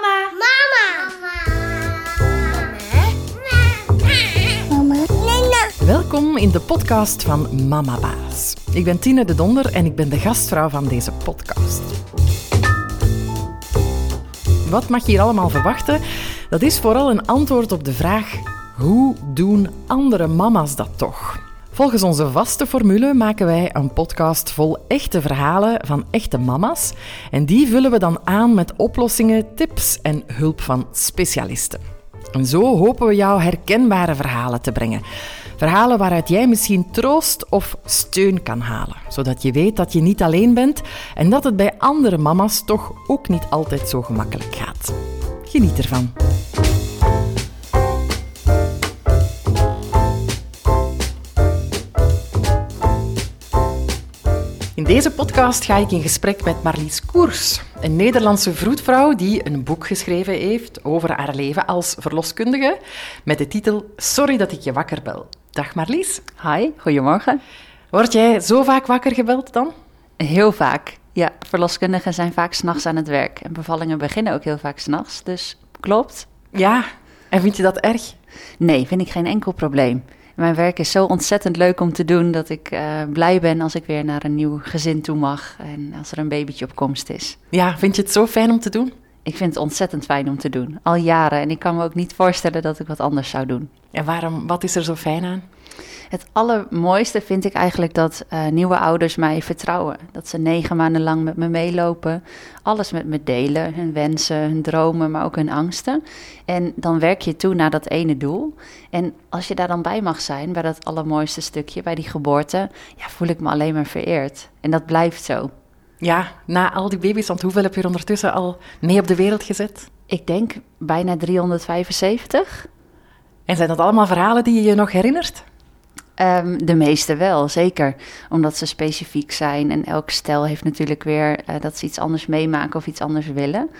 Mama. Mama. Mama. Welkom in de podcast van Mama Baas. Ik ben Tine de Donder en ik ben de gastvrouw van deze podcast. Wat mag je hier allemaal verwachten? Dat is vooral een antwoord op de vraag: hoe doen andere mama's dat toch? Volgens onze vaste formule maken wij een podcast vol echte verhalen van echte mama's. En die vullen we dan aan met oplossingen, tips en hulp van specialisten. En zo hopen we jou herkenbare verhalen te brengen. Verhalen waaruit jij misschien troost of steun kan halen, zodat je weet dat je niet alleen bent en dat het bij andere mama's toch ook niet altijd zo gemakkelijk gaat. Geniet ervan. Deze podcast ga ik in gesprek met Marlies Koers, een Nederlandse vroedvrouw die een boek geschreven heeft over haar leven als verloskundige met de titel Sorry dat ik je wakker bel. Dag Marlies. Hi, goedemorgen. Word jij zo vaak wakker gebeld dan? Heel vaak. Ja, verloskundigen zijn vaak s'nachts aan het werk. En bevallingen beginnen ook heel vaak s'nachts. Dus klopt. Ja. En vind je dat erg? Nee, vind ik geen enkel probleem. Mijn werk is zo ontzettend leuk om te doen dat ik uh, blij ben als ik weer naar een nieuw gezin toe mag en als er een babytje op komst is. Ja, vind je het zo fijn om te doen? Ik vind het ontzettend fijn om te doen, al jaren. En ik kan me ook niet voorstellen dat ik wat anders zou doen. En waarom, wat is er zo fijn aan? Het allermooiste vind ik eigenlijk dat uh, nieuwe ouders mij vertrouwen. Dat ze negen maanden lang met me meelopen, alles met me delen, hun wensen, hun dromen, maar ook hun angsten. En dan werk je toe naar dat ene doel. En als je daar dan bij mag zijn, bij dat allermooiste stukje, bij die geboorte, ja, voel ik me alleen maar vereerd. En dat blijft zo. Ja, na al die baby's, want hoeveel heb je er ondertussen al mee op de wereld gezet? Ik denk bijna 375. En zijn dat allemaal verhalen die je je nog herinnert? Um, de meeste wel, zeker. Omdat ze specifiek zijn. En elk stel heeft natuurlijk weer uh, dat ze iets anders meemaken of iets anders willen.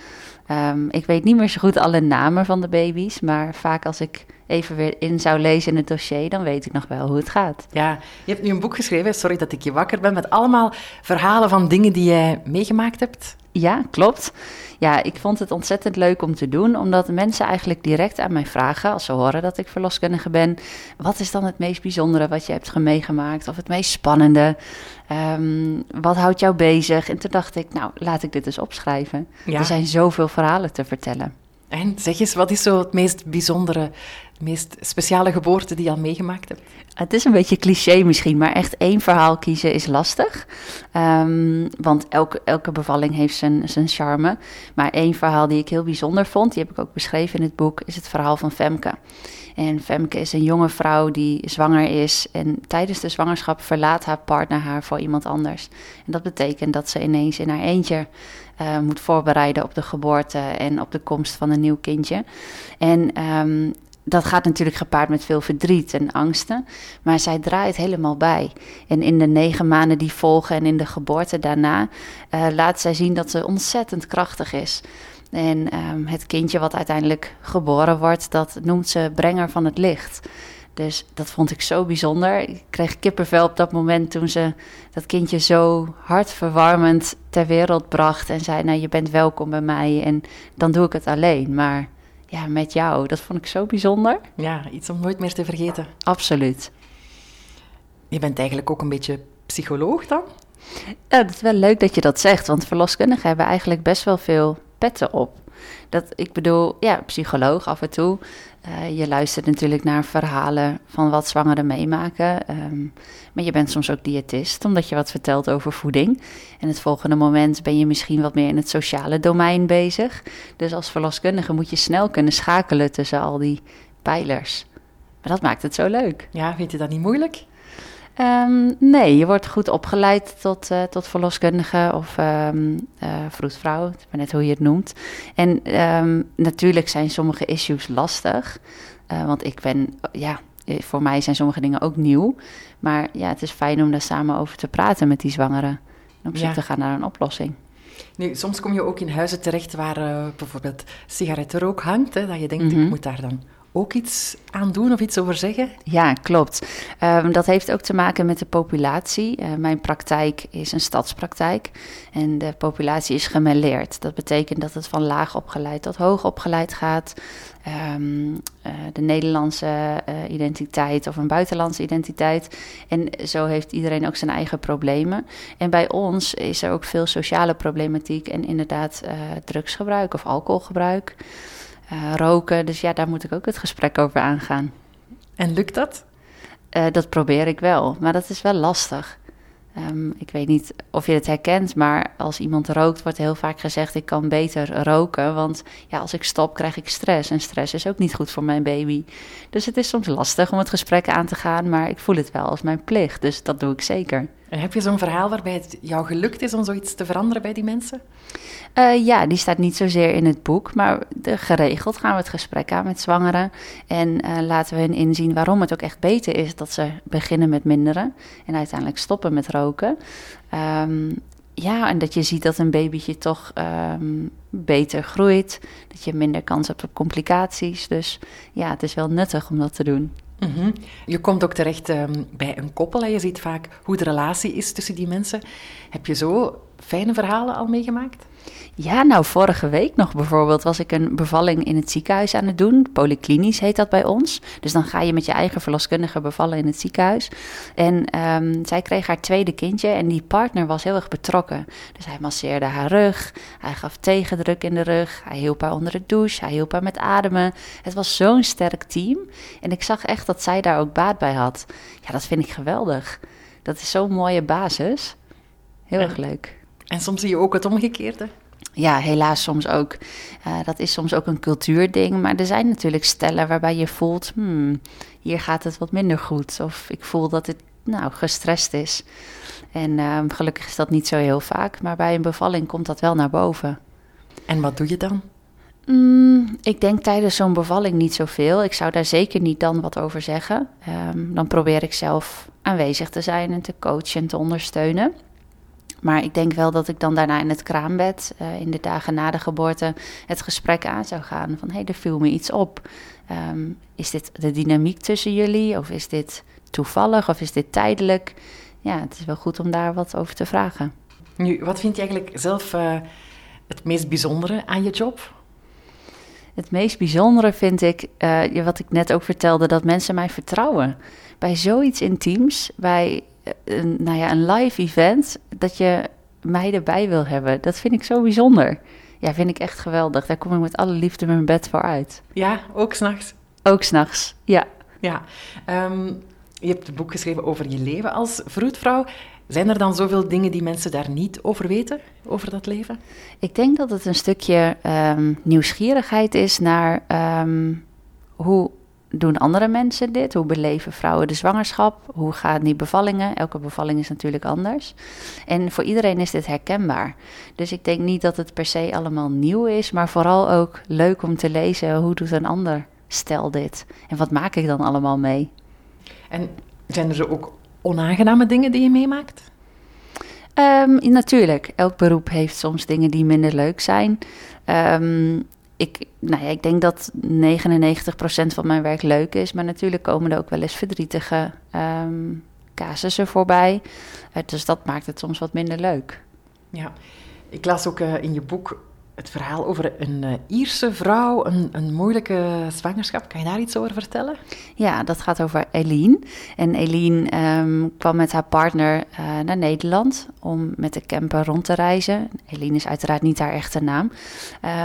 Um, ik weet niet meer zo goed alle namen van de baby's. Maar vaak als ik even weer in zou lezen in het dossier, dan weet ik nog wel hoe het gaat. Ja, je hebt nu een boek geschreven, sorry dat ik je wakker ben, met allemaal verhalen van dingen die jij meegemaakt hebt. Ja, klopt. Ja, ik vond het ontzettend leuk om te doen, omdat mensen eigenlijk direct aan mij vragen, als ze horen dat ik verloskundige ben, wat is dan het meest bijzondere wat je hebt meegemaakt, of het meest spannende, um, wat houdt jou bezig? En toen dacht ik, nou, laat ik dit eens opschrijven. Ja. Er zijn zoveel verhalen te vertellen. En zeg eens, wat is zo het meest bijzondere, meest speciale geboorte die je al meegemaakt hebt? Het is een beetje cliché misschien, maar echt één verhaal kiezen is lastig. Um, want elke, elke bevalling heeft zijn, zijn charme. Maar één verhaal die ik heel bijzonder vond, die heb ik ook beschreven in het boek, is het verhaal van Femke. En Femke is een jonge vrouw die zwanger is. En tijdens de zwangerschap verlaat haar partner haar voor iemand anders. En dat betekent dat ze ineens in haar eentje uh, moet voorbereiden op de geboorte en op de komst van een nieuw kindje. En um, dat gaat natuurlijk gepaard met veel verdriet en angsten. Maar zij draait helemaal bij. En in de negen maanden die volgen en in de geboorte daarna uh, laat zij zien dat ze ontzettend krachtig is. En um, het kindje wat uiteindelijk geboren wordt, dat noemt ze brenger van het licht. Dus dat vond ik zo bijzonder. Ik kreeg kippenvel op dat moment toen ze dat kindje zo hartverwarmend ter wereld bracht. En zei, nou je bent welkom bij mij en dan doe ik het alleen. Maar ja, met jou, dat vond ik zo bijzonder. Ja, iets om nooit meer te vergeten. Absoluut. Je bent eigenlijk ook een beetje psycholoog dan? Ja, dat is wel leuk dat je dat zegt, want verloskundigen hebben eigenlijk best wel veel petten op. Dat, ik bedoel, ja, psycholoog af en toe. Uh, je luistert natuurlijk naar verhalen van wat zwangeren meemaken. Um, maar je bent soms ook diëtist, omdat je wat vertelt over voeding. En het volgende moment ben je misschien wat meer in het sociale domein bezig. Dus als verloskundige moet je snel kunnen schakelen tussen al die pijlers. Maar dat maakt het zo leuk. Ja, vind je dat niet moeilijk? Um, nee, je wordt goed opgeleid tot, uh, tot verloskundige of um, uh, vroedvrouw, het is maar net hoe je het noemt. En um, natuurlijk zijn sommige issues lastig, uh, want ik ben, ja, voor mij zijn sommige dingen ook nieuw. Maar ja, het is fijn om daar samen over te praten met die zwangeren en op zoek ja. te gaan naar een oplossing. Nu, soms kom je ook in huizen terecht waar bijvoorbeeld sigarettenrook hangt, hè, dat je denkt, mm -hmm. ik moet daar dan ook iets aan doen of iets over zeggen? Ja, klopt. Um, dat heeft ook te maken met de populatie. Uh, mijn praktijk is een stadspraktijk en de populatie is gemêleerd. Dat betekent dat het van laag opgeleid tot hoog opgeleid gaat. Um, uh, de Nederlandse uh, identiteit of een buitenlandse identiteit. En zo heeft iedereen ook zijn eigen problemen. En bij ons is er ook veel sociale problematiek en inderdaad drugsgebruik of alcoholgebruik uh, roken. Dus ja, daar moet ik ook het gesprek over aangaan. En lukt dat? Uh, dat probeer ik wel, maar dat is wel lastig. Um, ik weet niet of je het herkent, maar als iemand rookt, wordt heel vaak gezegd: ik kan beter roken. Want ja, als ik stop, krijg ik stress. En stress is ook niet goed voor mijn baby. Dus het is soms lastig om het gesprek aan te gaan, maar ik voel het wel als mijn plicht. Dus dat doe ik zeker. Heb je zo'n verhaal waarbij het jou gelukt is om zoiets te veranderen bij die mensen? Uh, ja, die staat niet zozeer in het boek, maar geregeld gaan we het gesprek aan met zwangeren. En uh, laten we hen inzien waarom het ook echt beter is dat ze beginnen met minderen en uiteindelijk stoppen met roken. Um, ja, en dat je ziet dat een babytje toch um, beter groeit, dat je minder kans hebt op complicaties. Dus ja, het is wel nuttig om dat te doen. Je komt ook terecht um, bij een koppel en je ziet vaak hoe de relatie is tussen die mensen. Heb je zo fijne verhalen al meegemaakt? Ja, nou, vorige week nog bijvoorbeeld was ik een bevalling in het ziekenhuis aan het doen. Polyklinisch heet dat bij ons. Dus dan ga je met je eigen verloskundige bevallen in het ziekenhuis. En um, zij kreeg haar tweede kindje en die partner was heel erg betrokken. Dus hij masseerde haar rug, hij gaf tegendruk in de rug, hij hielp haar onder de douche, hij hielp haar met ademen. Het was zo'n sterk team en ik zag echt dat zij daar ook baat bij had. Ja, dat vind ik geweldig. Dat is zo'n mooie basis. Heel erg leuk. En soms zie je ook het omgekeerde. Ja, helaas soms ook. Uh, dat is soms ook een cultuurding. Maar er zijn natuurlijk stellen waarbij je voelt: hmm, hier gaat het wat minder goed. Of ik voel dat het nou gestrest is. En uh, gelukkig is dat niet zo heel vaak. Maar bij een bevalling komt dat wel naar boven. En wat doe je dan? Mm, ik denk tijdens zo'n bevalling niet zoveel. Ik zou daar zeker niet dan wat over zeggen. Um, dan probeer ik zelf aanwezig te zijn en te coachen en te ondersteunen. Maar ik denk wel dat ik dan daarna in het kraambed, uh, in de dagen na de geboorte, het gesprek aan zou gaan. Van hé, hey, er viel me iets op. Um, is dit de dynamiek tussen jullie? Of is dit toevallig? Of is dit tijdelijk? Ja, het is wel goed om daar wat over te vragen. Nu, wat vind je eigenlijk zelf uh, het meest bijzondere aan je job? Het meest bijzondere vind ik, uh, wat ik net ook vertelde, dat mensen mij vertrouwen. Bij zoiets intiems, bij een, nou ja, een live event, dat je mij erbij wil hebben. Dat vind ik zo bijzonder. Ja, vind ik echt geweldig. Daar kom ik met alle liefde mijn bed voor uit. Ja, ook s'nachts? Ook s'nachts, ja. Ja. Um, je hebt een boek geschreven over je leven als vroedvrouw. Zijn er dan zoveel dingen die mensen daar niet over weten, over dat leven? Ik denk dat het een stukje um, nieuwsgierigheid is naar um, hoe doen andere mensen dit? Hoe beleven vrouwen de zwangerschap? Hoe gaan die bevallingen? Elke bevalling is natuurlijk anders. En voor iedereen is dit herkenbaar. Dus ik denk niet dat het per se allemaal nieuw is, maar vooral ook leuk om te lezen hoe doet een ander stel dit? En wat maak ik dan allemaal mee? En zijn er ook onaangename dingen die je meemaakt? Um, natuurlijk, elk beroep heeft soms dingen die minder leuk zijn. Um, ik, nou ja, ik denk dat 99% van mijn werk leuk is. Maar natuurlijk komen er ook wel eens verdrietige um, casussen voorbij. Uh, dus dat maakt het soms wat minder leuk. Ja, ik las ook uh, in je boek het verhaal over een uh, Ierse vrouw, een, een, moeilijke zwangerschap. Kan je daar iets over vertellen? Ja, dat gaat over Eline. En Eline um, kwam met haar partner uh, naar Nederland om met de camper rond te reizen. Eline is uiteraard niet haar echte naam.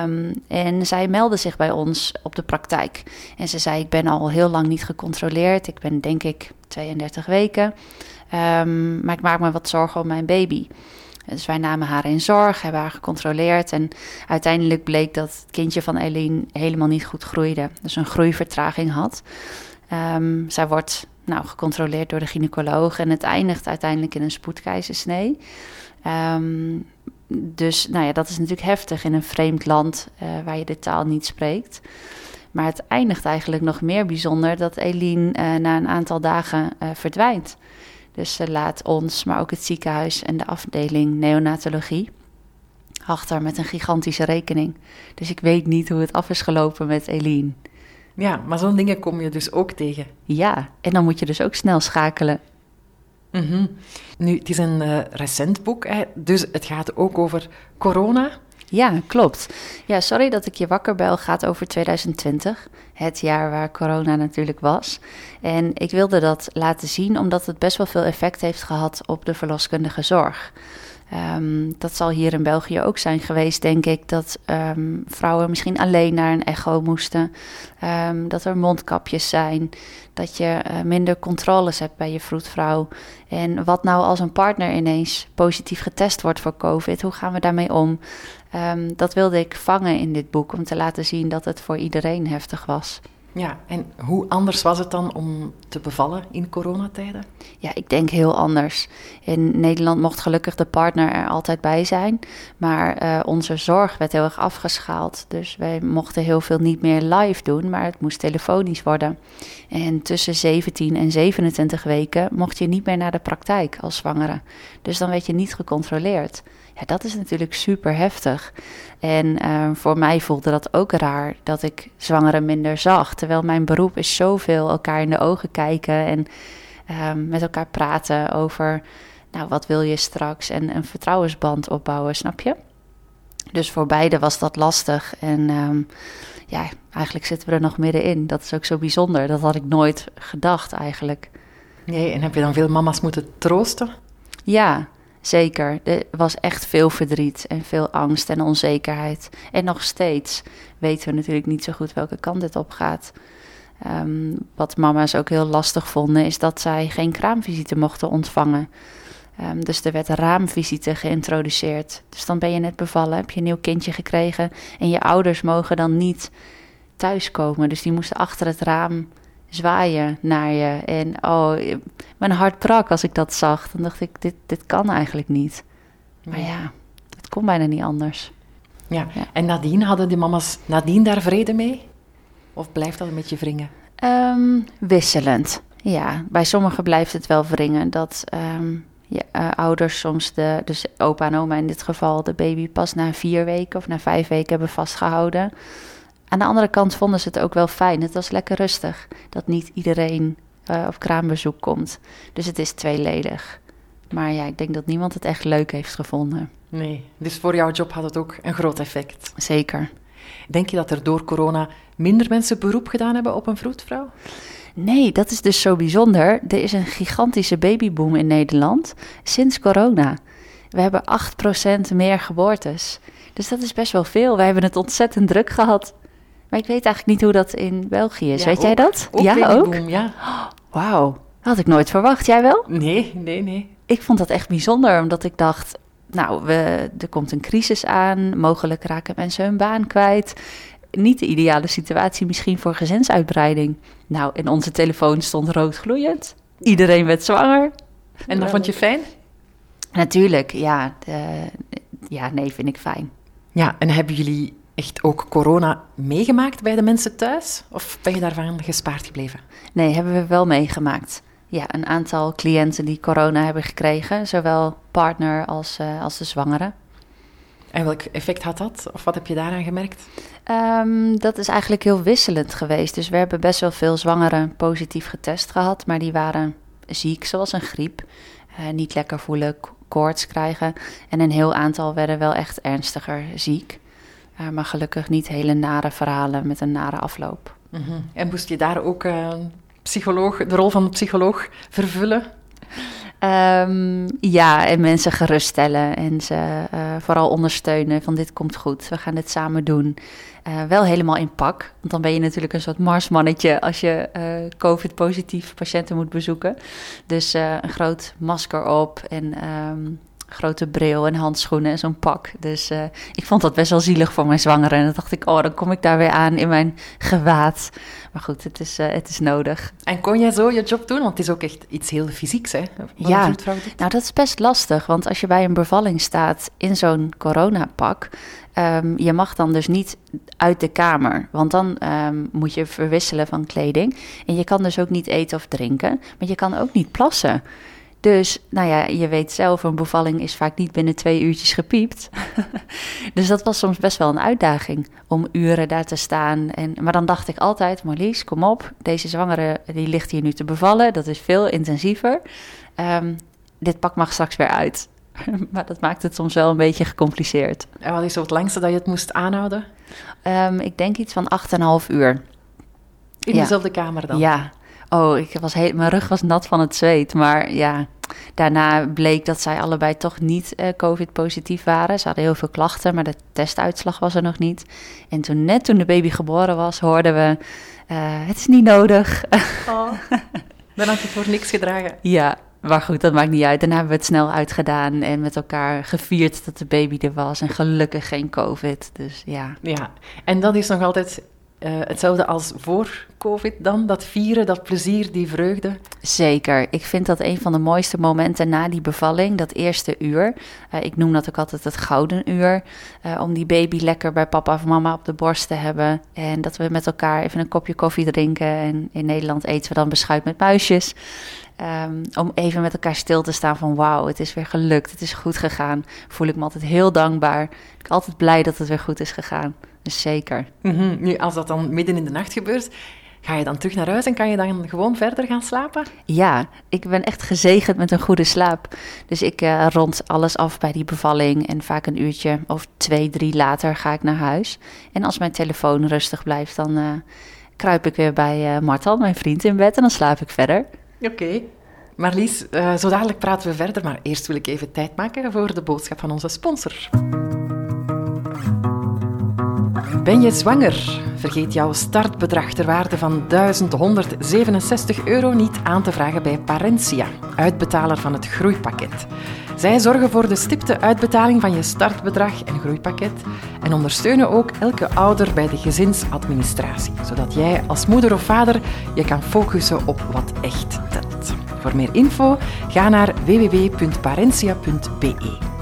Um, en zij meldde zich bij ons op de praktijk. En ze zei: Ik ben al heel lang niet gecontroleerd. Ik ben denk ik 32 weken. Um, maar ik maak me wat zorgen om mijn baby. Dus wij namen haar in zorg, hebben haar gecontroleerd. En uiteindelijk bleek dat het kindje van Eline helemaal niet goed groeide. Dus een groeivertraging had. Um, zij wordt nou, gecontroleerd door de gynaecoloog en het eindigt uiteindelijk in een spoedkeizersnee. Um, dus nou ja, dat is natuurlijk heftig in een vreemd land uh, waar je de taal niet spreekt. Maar het eindigt eigenlijk nog meer bijzonder dat Eline uh, na een aantal dagen uh, verdwijnt. Dus ze laat ons, maar ook het ziekenhuis en de afdeling neonatologie achter met een gigantische rekening. Dus ik weet niet hoe het af is gelopen met Eline. Ja, maar zo'n dingen kom je dus ook tegen. Ja, en dan moet je dus ook snel schakelen. Mhm. Nu, het is een uh, recent boek, hè, dus het gaat ook over corona. Ja, klopt. Ja, sorry dat ik je wakker bel gaat over 2020. Het jaar waar corona natuurlijk was. En ik wilde dat laten zien omdat het best wel veel effect heeft gehad op de verloskundige zorg. Um, dat zal hier in België ook zijn geweest, denk ik, dat um, vrouwen misschien alleen naar een echo moesten. Um, dat er mondkapjes zijn, dat je uh, minder controles hebt bij je vroedvrouw. En wat nou als een partner ineens positief getest wordt voor COVID, hoe gaan we daarmee om? dat wilde ik vangen in dit boek, om te laten zien dat het voor iedereen heftig was. Ja, en hoe anders was het dan om te bevallen in coronatijden? Ja, ik denk heel anders. In Nederland mocht gelukkig de partner er altijd bij zijn, maar uh, onze zorg werd heel erg afgeschaald. Dus wij mochten heel veel niet meer live doen, maar het moest telefonisch worden. En tussen 17 en 27 weken mocht je niet meer naar de praktijk als zwangere. Dus dan werd je niet gecontroleerd. Ja, dat is natuurlijk super heftig. En uh, voor mij voelde dat ook raar dat ik zwangeren minder zag. Terwijl mijn beroep is zoveel elkaar in de ogen kijken en uh, met elkaar praten over, nou, wat wil je straks? En een vertrouwensband opbouwen, snap je? Dus voor beide was dat lastig. En um, ja, eigenlijk zitten we er nog middenin. Dat is ook zo bijzonder. Dat had ik nooit gedacht eigenlijk. Nee, en heb je dan veel mama's moeten troosten? Ja, Zeker, er was echt veel verdriet en veel angst en onzekerheid. En nog steeds weten we natuurlijk niet zo goed welke kant dit op gaat. Um, wat mama's ook heel lastig vonden, is dat zij geen kraamvisite mochten ontvangen. Um, dus er werd raamvisite geïntroduceerd. Dus dan ben je net bevallen, heb je een nieuw kindje gekregen en je ouders mogen dan niet thuiskomen. Dus die moesten achter het raam zwaaien naar je. En oh, mijn hart brak als ik dat zag. Dan dacht ik, dit, dit kan eigenlijk niet. Maar ja, het kon bijna niet anders. Ja. en nadien hadden die mama's nadien daar vrede mee? Of blijft dat een beetje wringen? Um, wisselend. Ja, bij sommigen blijft het wel wringen dat um, ja, uh, ouders soms, de, dus opa en oma in dit geval, de baby pas na vier weken of na vijf weken hebben vastgehouden. Aan de andere kant vonden ze het ook wel fijn. Het was lekker rustig dat niet iedereen uh, op kraambezoek komt. Dus het is tweeledig. Maar ja, ik denk dat niemand het echt leuk heeft gevonden. Nee, dus voor jouw job had het ook een groot effect. Zeker. Denk je dat er door corona minder mensen beroep gedaan hebben op een vroedvrouw? Nee, dat is dus zo bijzonder. Er is een gigantische babyboom in Nederland sinds corona. We hebben 8% meer geboortes. Dus dat is best wel veel. Wij hebben het ontzettend druk gehad. Maar ik weet eigenlijk niet hoe dat in België is. weet jij dat? ja, ook? ja. Wauw, had ik nooit verwacht. Jij wel? Nee, nee, nee. Ik vond dat echt bijzonder, omdat ik dacht... Nou, we, er komt een crisis aan. Mogelijk raken mensen hun baan kwijt. Niet de ideale situatie misschien voor gezinsuitbreiding. Nou, in onze telefoon stond rood gloeiend. Iedereen werd zwanger. En dat vond je fijn? Natuurlijk, ja. ja, nee, vind ik fijn. Ja, en hebben jullie echt ook corona meegemaakt bij de mensen thuis? Of ben je daarvan gespaard gebleven? Nee, hebben we wel meegemaakt. Ja, een aantal cliënten die corona hebben gekregen, zowel partner als, uh, als de zwangere. En welk effect had dat? Of wat heb je daaraan gemerkt? Um, dat is eigenlijk heel wisselend geweest. Dus we hebben best wel veel zwangeren positief getest gehad, maar die waren ziek, zoals een griep. Uh, niet lekker voelen, koorts krijgen. En een heel aantal werden wel echt ernstiger ziek. Uh, maar gelukkig niet hele nare verhalen met een nare afloop. Mm -hmm. En moest je daar ook uh, psycholoog, de rol van de psycholoog vervullen? Um, ja, en mensen geruststellen en ze uh, vooral ondersteunen van dit komt goed, we gaan dit samen doen. wel helemaal in pak, want dan ben je natuurlijk een soort marsmannetje als je COVID-positief patiënten moet bezoeken. Dus een groot masker op en um, grote bril en handschoenen en zo'n pak. Dus uh, ik vond dat best wel zielig voor mijn zwangere. En dan dacht ik, oh, dan kom ik daar weer aan in mijn gewaad. Maar goed, het is, uh, het is nodig. En kon jij zo je job doen? Want het is ook echt iets heel fysieks, hè? Ja, nou dat is best lastig. Want als je bij een bevalling staat in zo'n coronapak... Um, je mag dan dus niet uit de kamer, want dan um, moet je verwisselen van kleding. En je kan dus ook niet eten of drinken, maar je kan ook niet plassen. Dus, nou ja, je weet zelf, een bevalling is vaak niet binnen twee uurtjes gepiept. dus dat was soms best wel een uitdaging om uren daar te staan. En, maar dan dacht ik altijd, Marlies, kom op, deze zwangere die ligt hier nu te bevallen. Dat is veel intensiever. Ehm, dit pak mag straks weer uit. maar dat maakt het soms wel een beetje gecompliceerd. En wat is het langste dat je het moest aanhouden? Ehm, ik denk iets van 8,5 uur. In Ja. dezelfde kamer dan? Ja. Oh, ik was heel, mijn rug was nat van het zweet. Maar ja, daarna bleek dat zij allebei toch niet eh, COVID-positief waren. Ze hadden heel veel klachten, maar de testuitslag was er nog niet. En toen, net toen de baby geboren was, hoorden we... eh, het is niet nodig. Oh. Dan had je voor niks gedragen. ja, maar goed, dat maakt niet uit. Daarna hebben we het snel uitgedaan en met elkaar gevierd dat de baby er was. En gelukkig geen COVID. Dus ja, Ja, en dat is nog altijd eh, hetzelfde als voor COVID dan? Dat vieren, dat plezier, die vreugde? Zeker. Ik vind dat een van de mooiste momenten na die bevalling, dat eerste uur. Eh, ik noem dat ook altijd het gouden uur. eh, om die baby lekker bij papa of mama op de borst te hebben. En dat we met elkaar even een kopje koffie drinken. En in Nederland eten we dan beschuit met muisjes. Ehm, om even met elkaar stil te staan van wauw, het is weer gelukt, het is goed gegaan. Voel ik me altijd heel dankbaar. Ik ben altijd blij dat het weer goed is gegaan. Dus zeker. Mhm. Nu, als dat dan midden in de nacht gebeurt, ga je dan terug naar huis en kan je dan gewoon verder gaan slapen? Ja, ik ben echt gezegend met een goede slaap. Dus ik eh, rond alles af bij die bevalling. En vaak een uurtje of twee, drie later ga ik naar huis. En als mijn telefoon rustig blijft, dan eh, kruip ik weer bij eh Martal, mijn vriend, in bed. En dan slaap ik verder. Oké. Marlies, eh, zo dadelijk praten we verder, maar eerst wil ik even tijd maken voor de boodschap van onze sponsor. Ben je zwanger? Vergeet jouw startbedrag ter waarde van 1167 euro niet aan te vragen bij Parentia, uitbetaler van het groeipakket. Zij zorgen voor de stipte uitbetaling van je startbedrag en groeipakket en ondersteunen ook elke ouder bij de gezinsadministratie, zodat jij als moeder of vader je kan focussen op wat echt telt. Voor meer info ga naar www.parentia.be.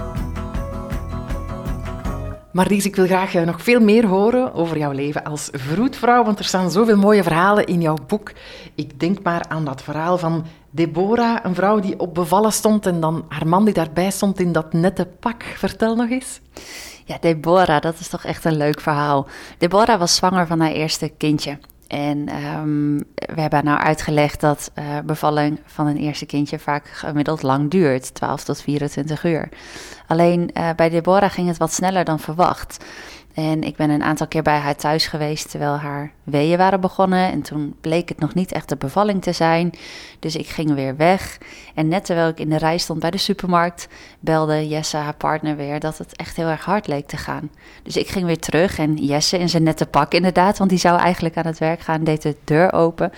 Marlies, ik wil graag eh, nog veel meer horen over jouw leven als vroedvrouw, want er staan zoveel mooie verhalen in jouw boek. Ik denk maar aan dat verhaal van Deborah, een vrouw die op bevallen stond en dan haar man die daarbij stond in dat nette pak. Vertel nog eens. Ja, Deborah, dat is toch echt een leuk verhaal. Deborah was zwanger van haar eerste kindje. En ehm, we hebben nou uitgelegd dat eh, bevalling van een eerste kindje vaak gemiddeld lang duurt, 12 tot 24 uur. Alleen eh, bij Deborah ging het wat sneller dan verwacht. En ik ben een aantal keer bij haar thuis geweest terwijl haar weeën waren begonnen. En toen bleek het nog niet echt de bevalling te zijn. Dus ik ging weer weg. En net terwijl ik in de rij stond bij de supermarkt, belde Jesse, haar partner, weer dat het echt heel erg hard leek te gaan. Dus ik ging weer terug en Jesse in zijn nette pak inderdaad, want die zou eigenlijk aan het werk gaan, deed de deur open.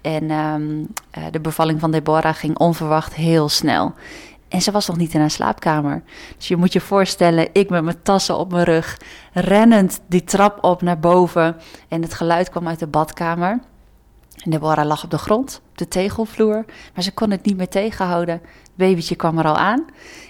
En ehm, eh, de bevalling van Deborah ging onverwacht heel snel. En ze was nog niet in haar slaapkamer. Dus je moet je voorstellen, ik met mijn tassen op mijn rug, rennend die trap op naar boven. En het geluid kwam uit de badkamer. En Deborah lag op de grond, op de tegelvloer, maar ze kon het niet meer tegenhouden. Het babytje kwam er al aan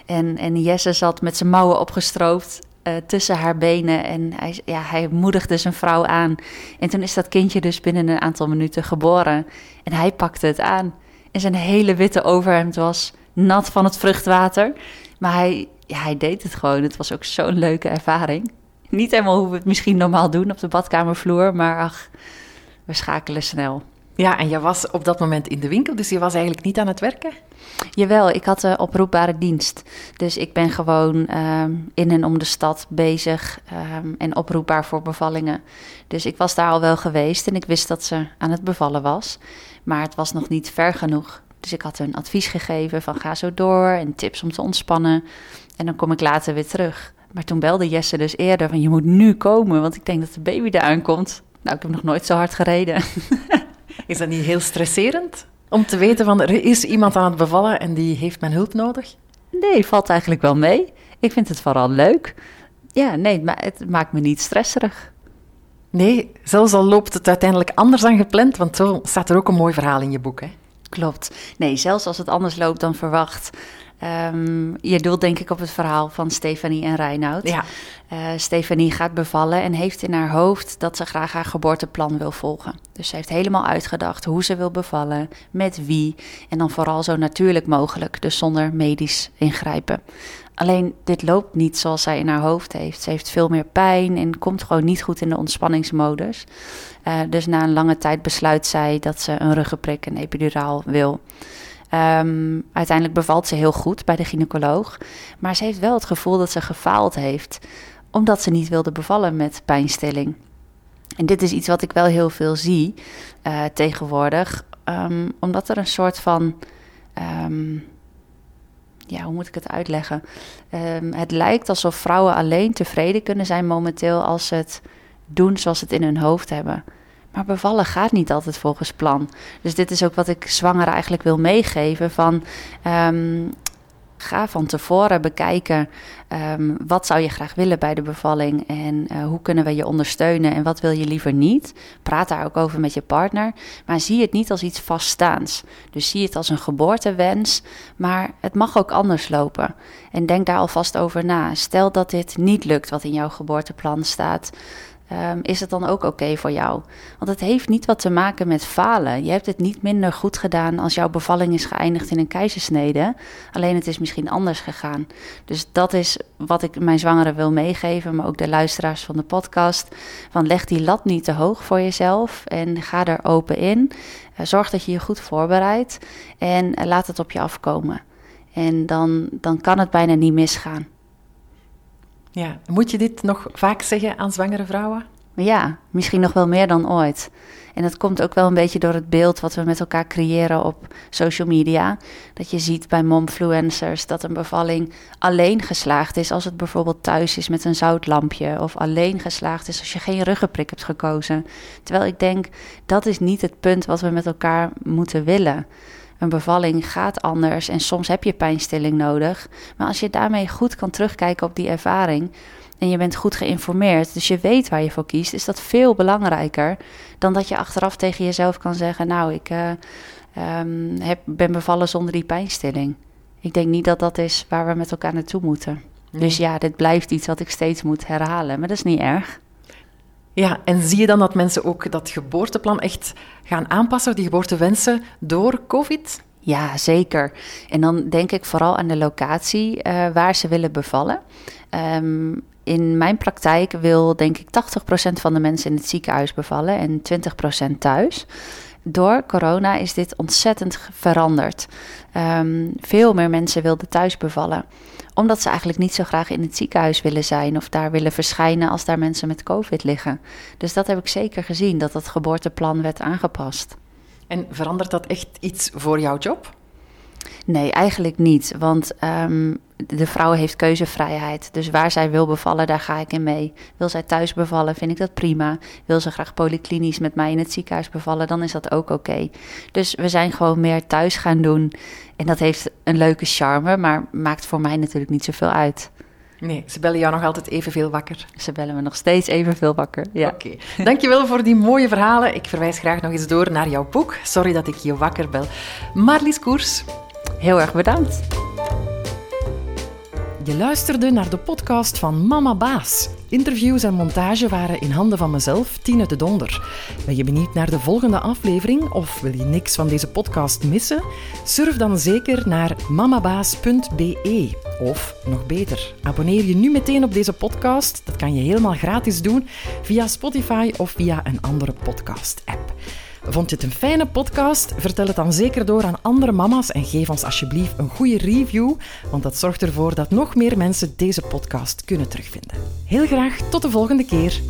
en, en Jesse zat met zijn mouwen opgestroopt eh, tussen haar benen en hij, ja, hij moedigde zijn vrouw aan. En toen is dat kindje dus binnen een aantal minuten geboren en hij pakte het aan. En zijn hele witte overhemd was nat van het vruchtwater, maar hij, ja, hij deed het gewoon. Het was ook zo'n leuke ervaring. Niet helemaal hoe we het misschien normaal doen op de badkamervloer, maar ach, we schakelen snel. Ja, en je was op dat moment in de winkel, dus je was eigenlijk niet aan het werken? Jawel, ik had een oproepbare dienst. Dus ik ben gewoon ehm, in en om de stad bezig ehm, en oproepbaar voor bevallingen. Dus ik was daar al wel geweest en ik wist dat ze aan het bevallen was. Maar het was nog niet ver genoeg. Dus ik had hun advies gegeven van ga zo door en tips om te ontspannen. En dan kom ik later weer terug. Maar toen belde Jesse dus eerder van je moet nu komen, want ik denk dat de baby eraan komt. Nou, ik heb nog nooit zo hard gereden. Is dat niet heel stresserend? Om te weten van, er is iemand aan het bevallen en die heeft mijn hulp nodig? Nee, valt eigenlijk wel mee. Ik vind het vooral leuk. Ja, nee, maar het maakt me niet stresserig. Nee, zelfs al loopt het uiteindelijk anders dan gepland, want zo staat er ook een mooi verhaal in je boek, hè? Klopt. Nee, zelfs als het anders loopt dan verwacht, Ehm, je doelt denk ik op het verhaal van Stefanie en Reinoud. Ja. Uh, Stefanie gaat bevallen en heeft in haar hoofd dat ze graag haar geboorteplan wil volgen. Dus ze heeft helemaal uitgedacht hoe ze wil bevallen, met wie en dan vooral zo natuurlijk mogelijk, dus zonder medisch ingrijpen. Alleen dit loopt niet zoals zij in haar hoofd heeft. Ze heeft veel meer pijn en komt gewoon niet goed in de ontspanningsmodus. Uh, dus na een lange tijd besluit zij dat ze een ruggenprik, een epiduraal wil. Um, uiteindelijk bevalt ze heel goed bij de gynaecoloog. Maar ze heeft wel het gevoel dat ze gefaald heeft. Omdat ze niet wilde bevallen met pijnstilling. En dit is iets wat ik wel heel veel zie uh, tegenwoordig. Um, omdat er een soort van. Um, ja, hoe moet ik het uitleggen? het lijkt alsof vrouwen alleen tevreden kunnen zijn momenteel als ze het doen zoals ze het in hun hoofd hebben. Maar bevallen gaat niet altijd volgens plan. Dus dit is ook wat ik zwangeren eigenlijk wil meegeven. Van, um, ga van tevoren bekijken um, wat zou je graag willen bij de bevalling en uh, hoe kunnen we je ondersteunen en wat wil je liever niet. Praat daar ook over met je partner, maar zie het niet als iets vaststaans. Dus zie het als een geboortewens, maar het mag ook anders lopen. En denk daar alvast over na. Stel dat dit niet lukt wat in jouw geboorteplan staat. Um, is het dan ook oké voor jou? Want het heeft niet wat te maken met falen. Je hebt het niet minder goed gedaan als jouw bevalling is geëindigd in een keizersnede. Alleen het is misschien anders gegaan. Dus dat is wat ik mijn zwangeren wil meegeven, maar ook de luisteraars van de podcast. Van leg die lat niet te hoog voor jezelf en ga er open in. Uh, zorg dat je je goed voorbereidt en uh, laat het op je afkomen. En dan, dan kan het bijna niet misgaan. Ja, moet je dit nog vaak zeggen aan zwangere vrouwen? Ja, misschien nog wel meer dan ooit. En dat komt ook wel een beetje door het beeld wat we met elkaar creëren op social media. Dat je ziet bij momfluencers dat een bevalling alleen geslaagd is als het bijvoorbeeld thuis is met een zoutlampje. Of alleen geslaagd is als je geen ruggenprik hebt gekozen. Terwijl ik denk, dat is niet het punt wat we met elkaar moeten willen. Een bevalling gaat anders en soms heb je pijnstilling nodig. Maar als je daarmee goed kan terugkijken op die ervaring en je bent goed geïnformeerd, dus je weet waar je voor kiest, is dat veel belangrijker dan dat je achteraf tegen jezelf kan zeggen: Nou, ik uh, um, heb, ben bevallen zonder die pijnstilling. Ik denk niet dat dat is waar we met elkaar naartoe moeten. Nee. Dus ja, dit blijft iets wat ik steeds moet herhalen, maar dat is niet erg. Ja, en zie je dan dat mensen ook dat geboorteplan echt gaan aanpassen, die geboortewensen, door COVID? Ja, zeker. En dan denk ik vooral aan de locatie uh, waar ze willen bevallen. Um, in mijn praktijk wil denk ik 80% van de mensen in het ziekenhuis bevallen en 20% thuis. Door corona is dit ontzettend veranderd. Um, veel meer mensen wilden thuis bevallen omdat ze eigenlijk niet zo graag in het ziekenhuis willen zijn of daar willen verschijnen als daar mensen met COVID liggen. Dus dat heb ik zeker gezien, dat dat geboorteplan werd aangepast. En verandert dat echt iets voor jouw job? Nee, eigenlijk niet. Want um, de vrouw heeft keuzevrijheid. Dus waar zij wil bevallen, daar ga ik in mee. Wil zij thuis bevallen, vind ik dat prima. Wil ze graag polyklinisch met mij in het ziekenhuis bevallen, dan is dat ook oké. Okay. Dus we zijn gewoon meer thuis gaan doen. En dat heeft een leuke charme, maar maakt voor mij natuurlijk niet zoveel uit. Nee, ze bellen jou nog altijd evenveel wakker. Ze bellen me nog steeds evenveel wakker, ja. Oké, okay. dankjewel voor die mooie verhalen. Ik verwijs graag nog eens door naar jouw boek. Sorry dat ik je wakker bel. Marlies Koers. Heel erg bedankt. Je luisterde naar de podcast van Mama Baas. Interviews en montage waren in handen van mezelf, Tine de Donder. Ben je benieuwd naar de volgende aflevering of wil je niks van deze podcast missen? Surf dan zeker naar mamabaas.be. Of nog beter, abonneer je nu meteen op deze podcast. Dat kan je helemaal gratis doen via Spotify of via een andere podcast-app. Vond je het een fijne podcast? Vertel het dan zeker door aan andere mama's en geef ons alsjeblieft een goede review, want dat zorgt ervoor dat nog meer mensen deze podcast kunnen terugvinden. Heel graag tot de volgende keer.